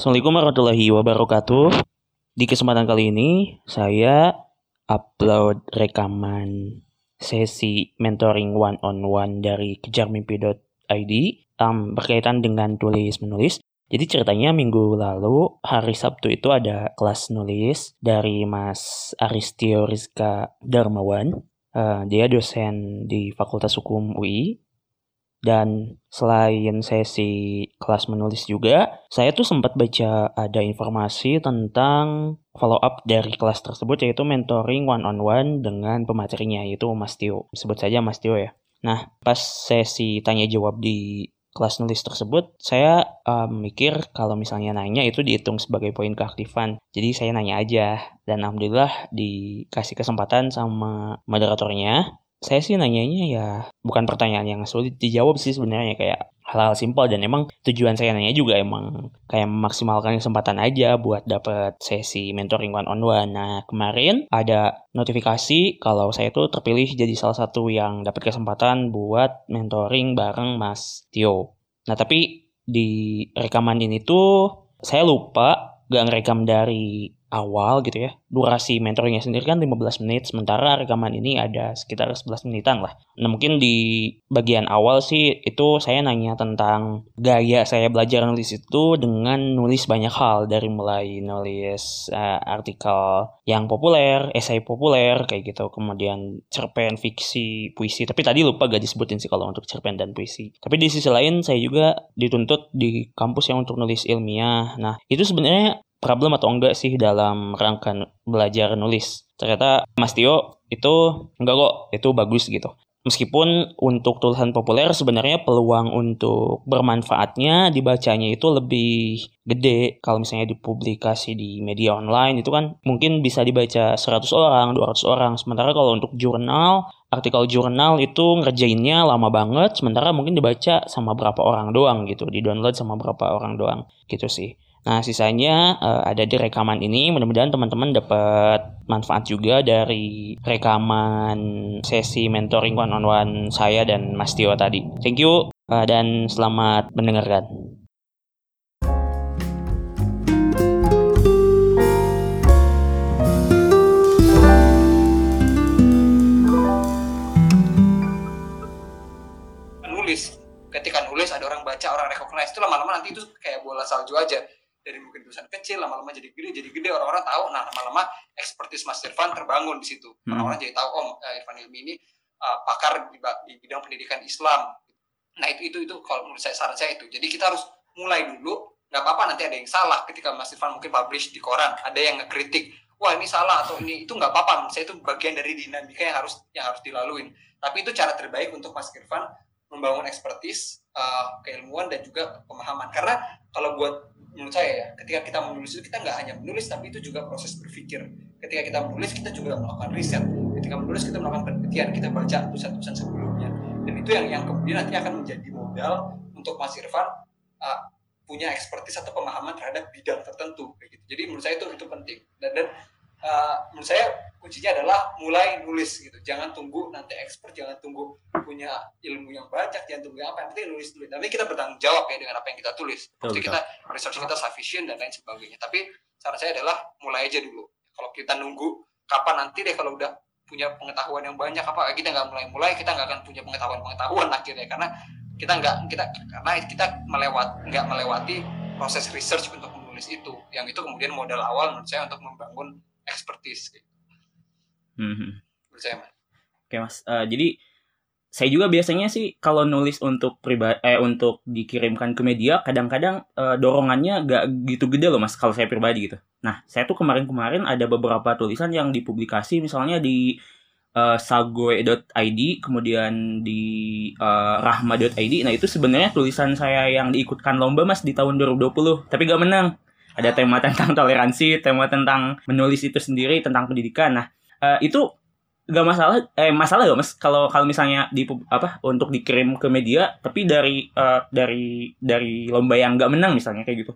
Assalamualaikum warahmatullahi wabarakatuh. Di kesempatan kali ini saya upload rekaman sesi mentoring one on one dari kejarmimpi.id um, berkaitan dengan tulis menulis. Jadi ceritanya minggu lalu hari Sabtu itu ada kelas nulis dari Mas Aristio Rizka Darmawan. Uh, dia dosen di Fakultas Hukum UI dan selain sesi kelas menulis juga, saya tuh sempat baca ada informasi tentang follow up dari kelas tersebut yaitu mentoring one on one dengan pematerinya yaitu Mas Tio. Sebut saja Mas Tio ya. Nah, pas sesi tanya jawab di kelas nulis tersebut, saya um, mikir kalau misalnya nanya itu dihitung sebagai poin keaktifan. Jadi saya nanya aja dan alhamdulillah dikasih kesempatan sama moderatornya saya sih nanyanya ya bukan pertanyaan yang sulit dijawab sih sebenarnya kayak hal-hal simpel dan emang tujuan saya nanya juga emang kayak memaksimalkan kesempatan aja buat dapat sesi mentoring one on one. Nah kemarin ada notifikasi kalau saya tuh terpilih jadi salah satu yang dapat kesempatan buat mentoring bareng Mas Tio. Nah tapi di rekaman ini tuh saya lupa gak ngerekam dari awal gitu ya. Durasi mentoringnya sendiri kan 15 menit, sementara rekaman ini ada sekitar 11 menitan lah. Nah mungkin di bagian awal sih itu saya nanya tentang gaya saya belajar nulis itu dengan nulis banyak hal dari mulai nulis uh, artikel yang populer, esai populer kayak gitu, kemudian cerpen, fiksi, puisi. Tapi tadi lupa gak disebutin sih kalau untuk cerpen dan puisi. Tapi di sisi lain saya juga dituntut di kampus yang untuk nulis ilmiah. Nah itu sebenarnya problem atau enggak sih dalam rangka belajar nulis. Ternyata Mas Tio itu enggak kok, itu bagus gitu. Meskipun untuk tulisan populer sebenarnya peluang untuk bermanfaatnya dibacanya itu lebih gede kalau misalnya dipublikasi di media online itu kan mungkin bisa dibaca 100 orang, 200 orang. Sementara kalau untuk jurnal, artikel jurnal itu ngerjainnya lama banget sementara mungkin dibaca sama berapa orang doang gitu, di-download sama berapa orang doang gitu sih. Nah, sisanya uh, ada di rekaman ini. Mudah-mudahan teman-teman dapat manfaat juga dari rekaman sesi mentoring one on one saya dan Mas Tio tadi. Thank you uh, dan selamat mendengarkan. nulis ketika nulis ada orang baca orang recognize itu lama-lama nanti itu kayak bola salju aja dari mungkin tulisan kecil lama-lama jadi gede jadi gede. Orang-orang tahu nah lama-lama ekspertis Mas Irfan terbangun di situ. Hmm. orang-orang jadi tahu oh Irfan Ilmi ini uh, pakar di, di bidang pendidikan Islam. Nah itu itu itu kalau menurut saya saran saya itu. Jadi kita harus mulai dulu nggak apa-apa nanti ada yang salah ketika Mas Irfan mungkin publish di koran. Ada yang ngekritik wah ini salah atau ini itu nggak apa-apa. Menurut saya itu bagian dari dinamika yang harus yang harus dilaluin. Tapi itu cara terbaik untuk Mas Irfan membangun ekspertis uh, keilmuan dan juga pemahaman. Karena kalau buat menurut saya ya ketika kita menulis itu kita nggak hanya menulis tapi itu juga proses berpikir. Ketika kita menulis kita juga melakukan riset. Ketika menulis kita melakukan penelitian kita baca tulisan-tulisan sebelumnya. Dan itu yang yang kemudian nanti akan menjadi modal untuk Mas Irfan uh, punya ekspertis atau pemahaman terhadap bidang tertentu gitu. jadi menurut saya itu itu penting. Dan dan uh, menurut saya kuncinya adalah mulai nulis gitu. Jangan tunggu nanti expert jangan tunggu punya ilmu yang banyak jangan tunggu apa yang penting nulis dulu. Nanti kita bertanggung jawab ya dengan apa yang kita tulis. Jadi kita research kita sufficient dan lain sebagainya. Tapi saran saya adalah mulai aja dulu. Kalau kita nunggu kapan nanti deh kalau udah punya pengetahuan yang banyak apa kita nggak mulai-mulai kita nggak akan punya pengetahuan-pengetahuan akhirnya. Karena kita nggak kita karena kita melewat nggak melewati proses research untuk menulis itu. Yang itu kemudian modal awal menurut saya untuk membangun expertise gitu. Hmm. Percaya mas. Oke mas. Uh, jadi saya juga biasanya sih kalau nulis untuk pribadi eh untuk dikirimkan ke media kadang-kadang uh, dorongannya gak gitu gede loh mas kalau saya pribadi gitu. Nah saya tuh kemarin-kemarin ada beberapa tulisan yang dipublikasi misalnya di uh, sagoe.id kemudian di uh, rahma.id. Nah itu sebenarnya tulisan saya yang diikutkan lomba mas di tahun 2020 tapi gak menang ada tema tentang toleransi, tema tentang menulis itu sendiri, tentang pendidikan. Nah, uh, itu gak masalah eh masalah gak mas kalau kalau misalnya di apa untuk dikirim ke media tapi dari uh, dari dari lomba yang gak menang misalnya kayak gitu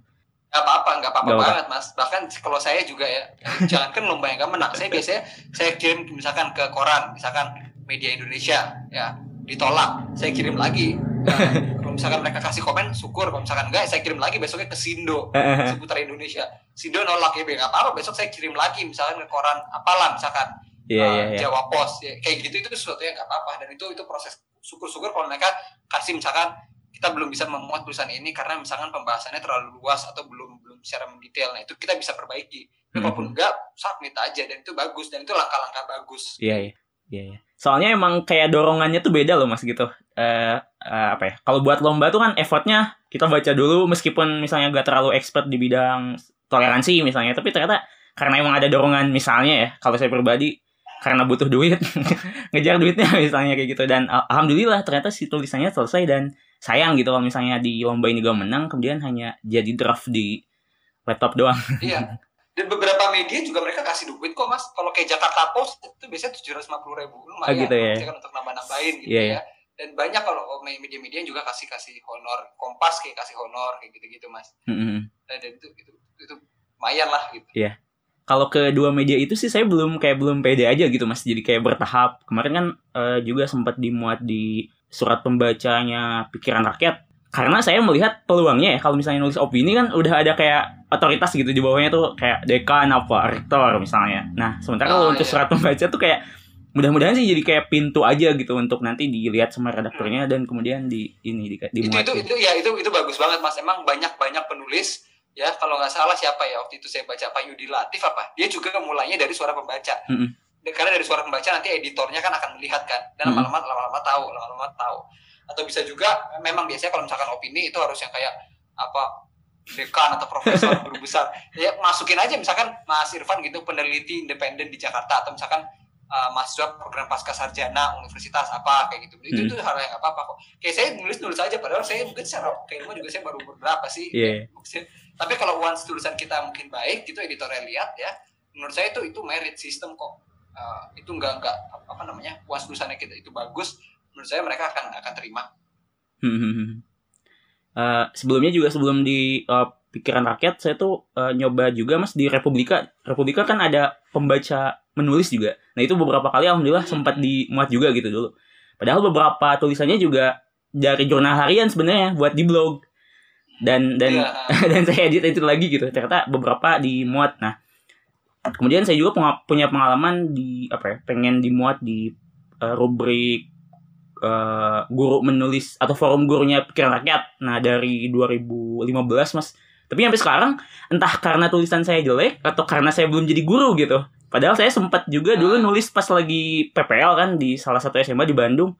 Gak apa-apa, gak apa-apa banget mas. Bahkan kalau saya juga ya, jangan kan lomba yang gak menang. Saya biasanya saya kirim misalkan ke koran, misalkan media Indonesia, ya ditolak, saya kirim lagi. Nah, misalkan mereka kasih komen syukur. Kalau misalkan enggak saya kirim lagi besoknya ke Sindo seputar Indonesia. Sindo nolak ya nggak apa-apa besok saya kirim lagi misalkan ke koran apalah misalkan. Iya, uh, iya, iya. Jawa Pos ya, kayak gitu itu sesuatu yang nggak apa-apa. Dan itu itu proses syukur-syukur kalau mereka kasih misalkan kita belum bisa memuat tulisan ini karena misalkan pembahasannya terlalu luas atau belum belum secara mendetail. Nah itu kita bisa perbaiki. Hmm. enggak submit aja dan itu bagus dan itu langkah-langkah bagus. Iya, iya. Iya, iya. Soalnya emang kayak dorongannya tuh beda loh Mas gitu. Eh eh, apa ya? Kalau buat lomba tuh kan effortnya kita baca dulu meskipun misalnya gak terlalu expert di bidang toleransi misalnya, tapi ternyata karena emang ada dorongan misalnya ya, kalau saya pribadi karena butuh duit, ngejar duitnya misalnya kayak gitu dan al- alhamdulillah ternyata si tulisannya selesai dan sayang gitu kalau misalnya di lomba ini gak menang kemudian hanya jadi draft di laptop doang. iya dan media juga mereka kasih duit kok mas. Kalau kayak Jakarta Post itu biasanya tujuh ratus ribu. Lumayan Ah, gitu ya. kan untuk nambah-nambahin gitu Iya, ya. dan banyak kalau media-media yang juga kasih kasih honor. Kompas kayak kasih honor kayak gitu-gitu mas. Mm-mm. dan dan itu itu itu lumayan lah gitu. Kalau kedua media itu sih saya belum kayak belum pede aja gitu mas. Jadi kayak bertahap. Kemarin kan eh, juga sempat dimuat di surat pembacanya pikiran rakyat karena saya melihat peluangnya ya kalau misalnya nulis opini kan udah ada kayak otoritas gitu di bawahnya tuh kayak dekan apa rektor misalnya. Nah sementara kalau Oh, untuk iya. surat pembaca tuh kayak mudah-mudahan sih jadi kayak pintu aja gitu untuk nanti dilihat sama redakturnya dan kemudian di ini di, itu dimuat itu itu ya itu itu bagus banget mas. Emang banyak banyak penulis ya kalau nggak salah siapa ya waktu itu saya baca Pak Yudi Latif apa? Dia juga mulainya dari suara pembaca. Mm-mm. Dan karena dari suara pembaca nanti editornya kan akan melihat kan dan lama-lama lama-lama tahu lama-lama tahu atau bisa juga memang biasanya kalau misalkan opini itu harus yang kayak apa dekan atau profesor guru besar. Ya masukin aja misalkan Mas Irfan gitu peneliti independen di Jakarta atau misalkan uh, mahasiswa program pasca sarjana universitas apa kayak gitu. Itu Hmm. itu hal yang nggak apa-apa kok. Kayak saya nulis nulis aja padahal saya mungkin secara keilmuan juga saya baru berapa sih. Maksudnya, tapi kalau once tulisan kita mungkin baik gitu editornya lihat ya menurut saya itu itu merit system kok. Uh, itu enggak enggak apa namanya once tulisannya kita itu bagus menurut saya mereka akan akan terima. Hmm. Eh, sebelumnya juga sebelum di eh, pikiran rakyat saya tuh eh, nyoba juga mas di Republika. Republika kan ada pembaca menulis juga. Nah itu beberapa kali alhamdulillah sempat dimuat juga gitu dulu. Padahal beberapa tulisannya juga dari jurnal harian sebenarnya buat di blog. Dan dan Iya. dan saya edit itu lagi gitu. Ternyata beberapa dimuat. Nah kemudian saya juga punya pengalaman di apa ya pengen dimuat di eh, rubrik eh, guru menulis atau forum gurunya pikiran rakyat nah dari 2015 mas tapi sampai sekarang entah karena tulisan saya jelek atau karena saya belum jadi guru gitu padahal saya sempat juga dulu Ah. nulis pas lagi PPL kan di salah satu SMA di Bandung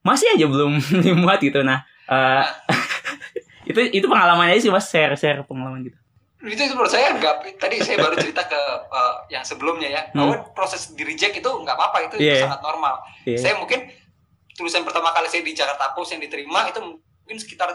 masih aja belum dimuat gitu nah eh, itu itu pengalaman aja sih mas share share pengalaman gitu itu itu menurut saya enggak tadi saya baru cerita ke uh, yang sebelumnya ya Hmm. bahwa proses di reject itu nggak apa-apa itu, Iya. itu sangat normal Iya. saya mungkin tulisan pertama kali saya di Jakarta Post yang diterima itu mungkin sekitar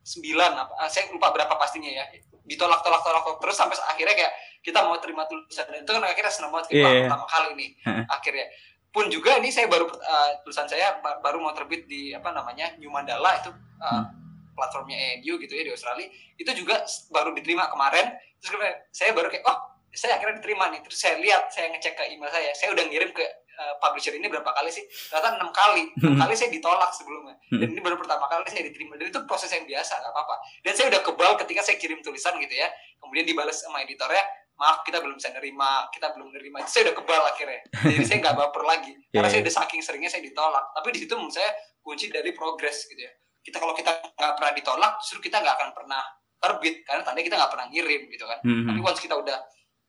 9 apa ah, saya lupa berapa pastinya ya. Ditolak tolak tolak tolak terus sampai akhirnya kayak kita mau terima tulisan Dan itu kan akhirnya senang banget Iya, "Wah, iya. pertama kali Heeh. akhirnya. Pun juga ini saya baru uh, tulisan saya ba- baru mau terbit di apa namanya New Mandala itu uh, platformnya ENU gitu ya di Australia. Itu juga baru diterima kemarin. Terus saya baru kayak oh saya akhirnya diterima nih. Terus saya lihat saya ngecek ke email saya saya udah ngirim ke uh, publisher ini berapa kali sih? Ternyata enam kali. Enam kali saya ditolak sebelumnya. Dan ini baru pertama kali saya diterima. Dan itu proses yang biasa nggak apa-apa. Dan saya udah kebal ketika saya kirim tulisan gitu ya. Kemudian dibalas sama editornya maaf kita belum bisa nerima. Kita belum nerima. Itu saya udah kebal akhirnya. Jadi saya nggak baper lagi. Karena Iya, saya udah saking seringnya saya ditolak. Tapi di situ menurut saya kunci dari progres gitu ya. Kita kalau kita nggak pernah ditolak justru kita nggak akan pernah terbit. Karena tandanya kita nggak pernah ngirim gitu kan. Hmm. tapi once kita udah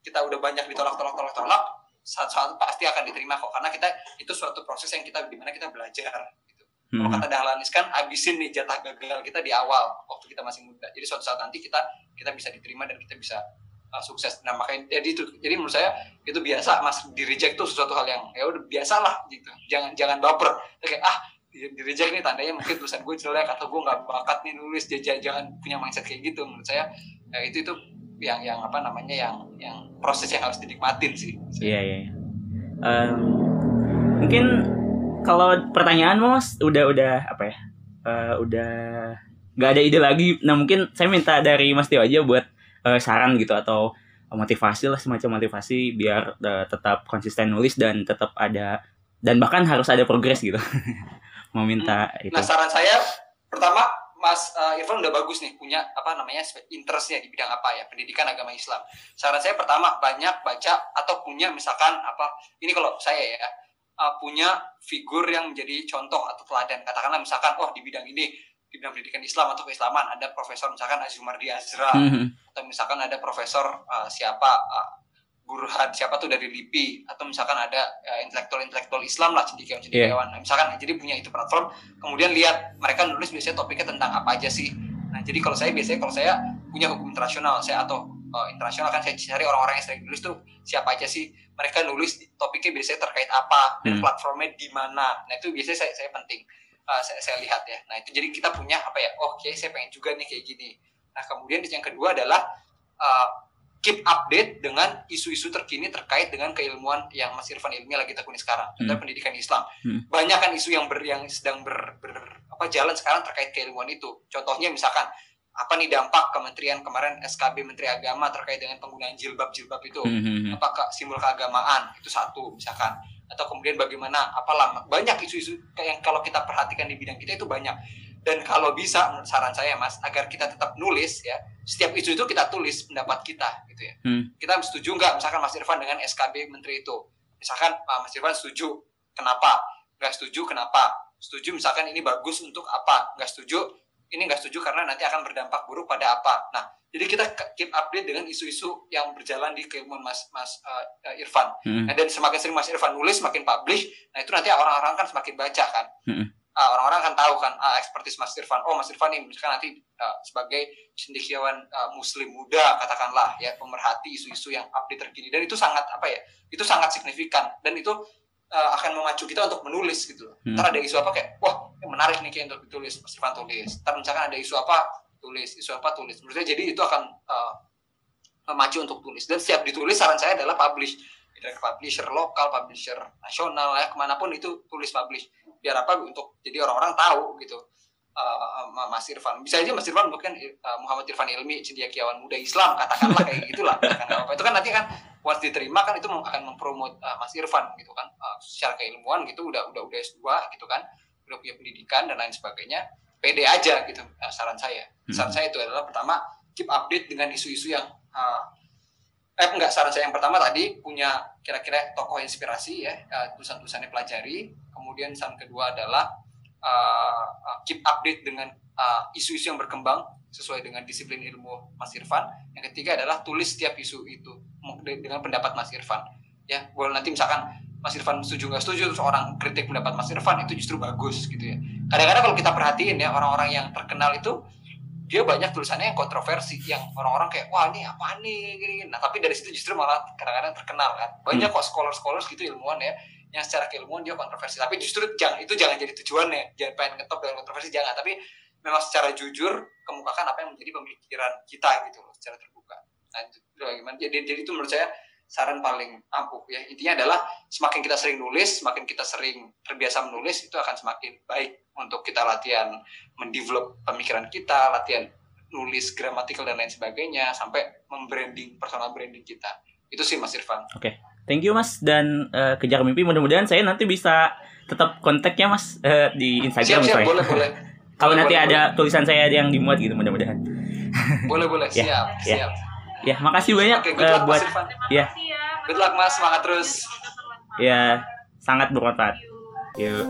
kita udah banyak ditolak tolak tolak tolak saat saat pasti akan diterima kok. Karena kita itu suatu proses yang kita di mana kita belajar gitu. Kalau Hmm. kata Dahlan kan habisin nih jatah gagal kita di awal waktu kita masih muda. Jadi suatu saat nanti kita kita bisa diterima dan kita bisa uh, sukses. Nah makanya jadi itu jadi menurut saya itu biasa mas. Di reject tuh sesuatu hal yang ya udah biasa lah gitu. Jangan jangan baper. Kayak ah di, di reject nih tandanya mungkin tulisan gue jelek atau gue nggak bakat nih nulis. Jangan, jangan punya mindset kayak gitu menurut saya. Ya, itu itu yang yang apa namanya yang yang proses yang harus dinikmatin sih Iya iya. iya. Em, mungkin kalau pertanyaan mas udah udah apa ya? Eh, udah nggak ada ide lagi. Nah mungkin saya minta dari Mas Tio aja buat eh, saran gitu atau motivasi lah semacam motivasi biar eh, tetap konsisten nulis dan tetap ada dan bahkan harus ada progres gitu. Mau minta itu. Nah saran saya pertama Mas uh, Irfan udah bagus nih punya apa namanya interestnya di bidang apa ya pendidikan agama Islam. Saran saya pertama banyak baca atau punya misalkan apa ini kalau saya ya uh, punya figur yang menjadi contoh atau teladan katakanlah misalkan oh di bidang ini di bidang pendidikan Islam atau keislaman ada profesor misalkan Azumardi Azra mm -hmm. atau misalkan ada profesor uh, siapa uh, Burhan siapa tuh dari LIPI atau misalkan ada uh, intelektual-intelektual Islam lah cendekiawan-cendekiawan. Yeah. Nah, misalkan jadi punya itu platform, kemudian lihat mereka nulis biasanya topiknya tentang apa aja sih. Nah, jadi kalau saya biasanya kalau saya punya hukum internasional, saya atau uh, internasional kan saya cari orang-orang yang sering nulis tuh siapa aja sih. Mereka nulis topiknya biasanya terkait apa dan hmm. platformnya di mana. Nah, itu biasanya saya, saya penting. Uh, saya, saya lihat ya. Nah, itu jadi kita punya apa ya? Oh, oke, okay, saya pengen juga nih kayak gini. Nah, kemudian yang kedua adalah uh, keep update dengan isu-isu terkini terkait dengan keilmuan yang Mas Irfan ilmi lagi tekuni sekarang tentang hmm. pendidikan Islam. Hmm. Banyak kan isu yang ber, yang sedang ber, ber apa jalan sekarang terkait keilmuan itu. Contohnya misalkan apa nih dampak kementerian kemarin SKB Menteri Agama terkait dengan penggunaan jilbab-jilbab itu? Hmm. hmm, hmm. Apakah simbol keagamaan? Itu satu misalkan. Atau kemudian bagaimana apalah banyak isu-isu yang kalau kita perhatikan di bidang kita itu banyak dan kalau bisa saran saya mas agar kita tetap nulis ya setiap isu itu kita tulis pendapat kita gitu ya. Hmm. kita setuju nggak misalkan mas Irfan dengan SKB menteri itu? Misalkan Pak Mas Irfan setuju kenapa? Nggak setuju kenapa? Setuju misalkan ini bagus untuk apa? Nggak setuju ini nggak setuju karena nanti akan berdampak buruk pada apa? Nah jadi kita keep update dengan isu-isu yang berjalan di keilmuan Mas Mas uh, Irfan. Hmm. nah, dan semakin sering Mas Irfan nulis semakin publish nah itu nanti orang-orang kan semakin baca kan? Hmm uh, orang-orang akan tahu kan uh, ekspertis Mas Irfan. Oh Mas Irfan ini misalkan nanti uh, sebagai cendekiawan uh, Muslim muda katakanlah ya pemerhati isu-isu yang update terkini dan itu sangat apa ya? Itu sangat signifikan dan itu uh, akan memacu kita untuk menulis gitu. Hmm. Ntar ada isu apa kayak wah menarik nih kayak untuk ditulis Mas Irfan tulis. Ntar misalkan ada isu apa tulis, isu apa tulis. Menurut saya jadi itu akan uh, memacu untuk tulis dan siap ditulis saran saya adalah publish dari publisher lokal, publisher nasional ya ke mana pun itu tulis publish biar apa untuk jadi orang-orang tahu gitu. Uh, Mas Irfan. Bisa aja Mas Irfan mungkin uh, Muhammad Irfan Ilmi cendekiawan muda Islam katakanlah kayak gitulah kan apa itu kan nanti kan once diterima kan itu akan mempromot uh, Mas Irfan gitu kan. Uh, secara keilmuan gitu udah udah udah S2 gitu kan. Udah punya pendidikan dan lain sebagainya pede aja gitu uh, saran saya. Hmm. saran saya itu adalah pertama keep update dengan isu-isu yang uh, eh enggak saran saya yang pertama tadi punya kira-kira tokoh inspirasi ya uh, tulisan-tulisannya pelajari. Kemudian saran kedua adalah uh, keep update dengan isu-isu uh, yang berkembang sesuai dengan disiplin ilmu Mas Irfan. Yang ketiga adalah tulis setiap isu itu dengan pendapat Mas Irfan. Ya boleh nanti misalkan Mas Irfan setuju nggak setuju terus orang kritik pendapat Mas Irfan itu justru bagus gitu ya. Kadang-kadang kalau kita perhatiin ya orang-orang yang terkenal itu dia banyak tulisannya yang kontroversi yang orang-orang kayak wah ini apa nih? gini, gini. nah tapi dari situ justru malah kadang-kadang terkenal kan. Banyak hmm. kok scholar-scholar gitu ilmuwan ya yang secara keilmuan dia kontroversi. Tapi justru jangan itu jangan jadi tujuannya. Jangan pengen ngetop dengan kontroversi jangan. Tapi memang secara jujur kemukakan apa yang menjadi pemikiran kita gitu loh secara terbuka. Nah itu bagaimana jadi jadi itu menurut saya saran paling ampuh ya intinya adalah semakin kita sering nulis semakin kita sering terbiasa menulis itu akan semakin baik untuk kita latihan mendevelop pemikiran kita, latihan nulis gramatikal dan lain sebagainya sampai membranding personal branding kita. Itu sih Mas Irfan. Oke. Okay. Thank you Mas dan uh, kejar mimpi mudah-mudahan saya nanti bisa tetap kontaknya Mas uh, di Instagram siap, siap, boleh boleh. Kalau nanti boleh, ada boleh. tulisan saya yang dimuat gitu mudah-mudahan. boleh boleh ya, siap ya. siap. Ya, makasih banyak okay, uh, buat ya. Good luck Mas, semangat terus. Ya, sangat bermanfaat. Yuk.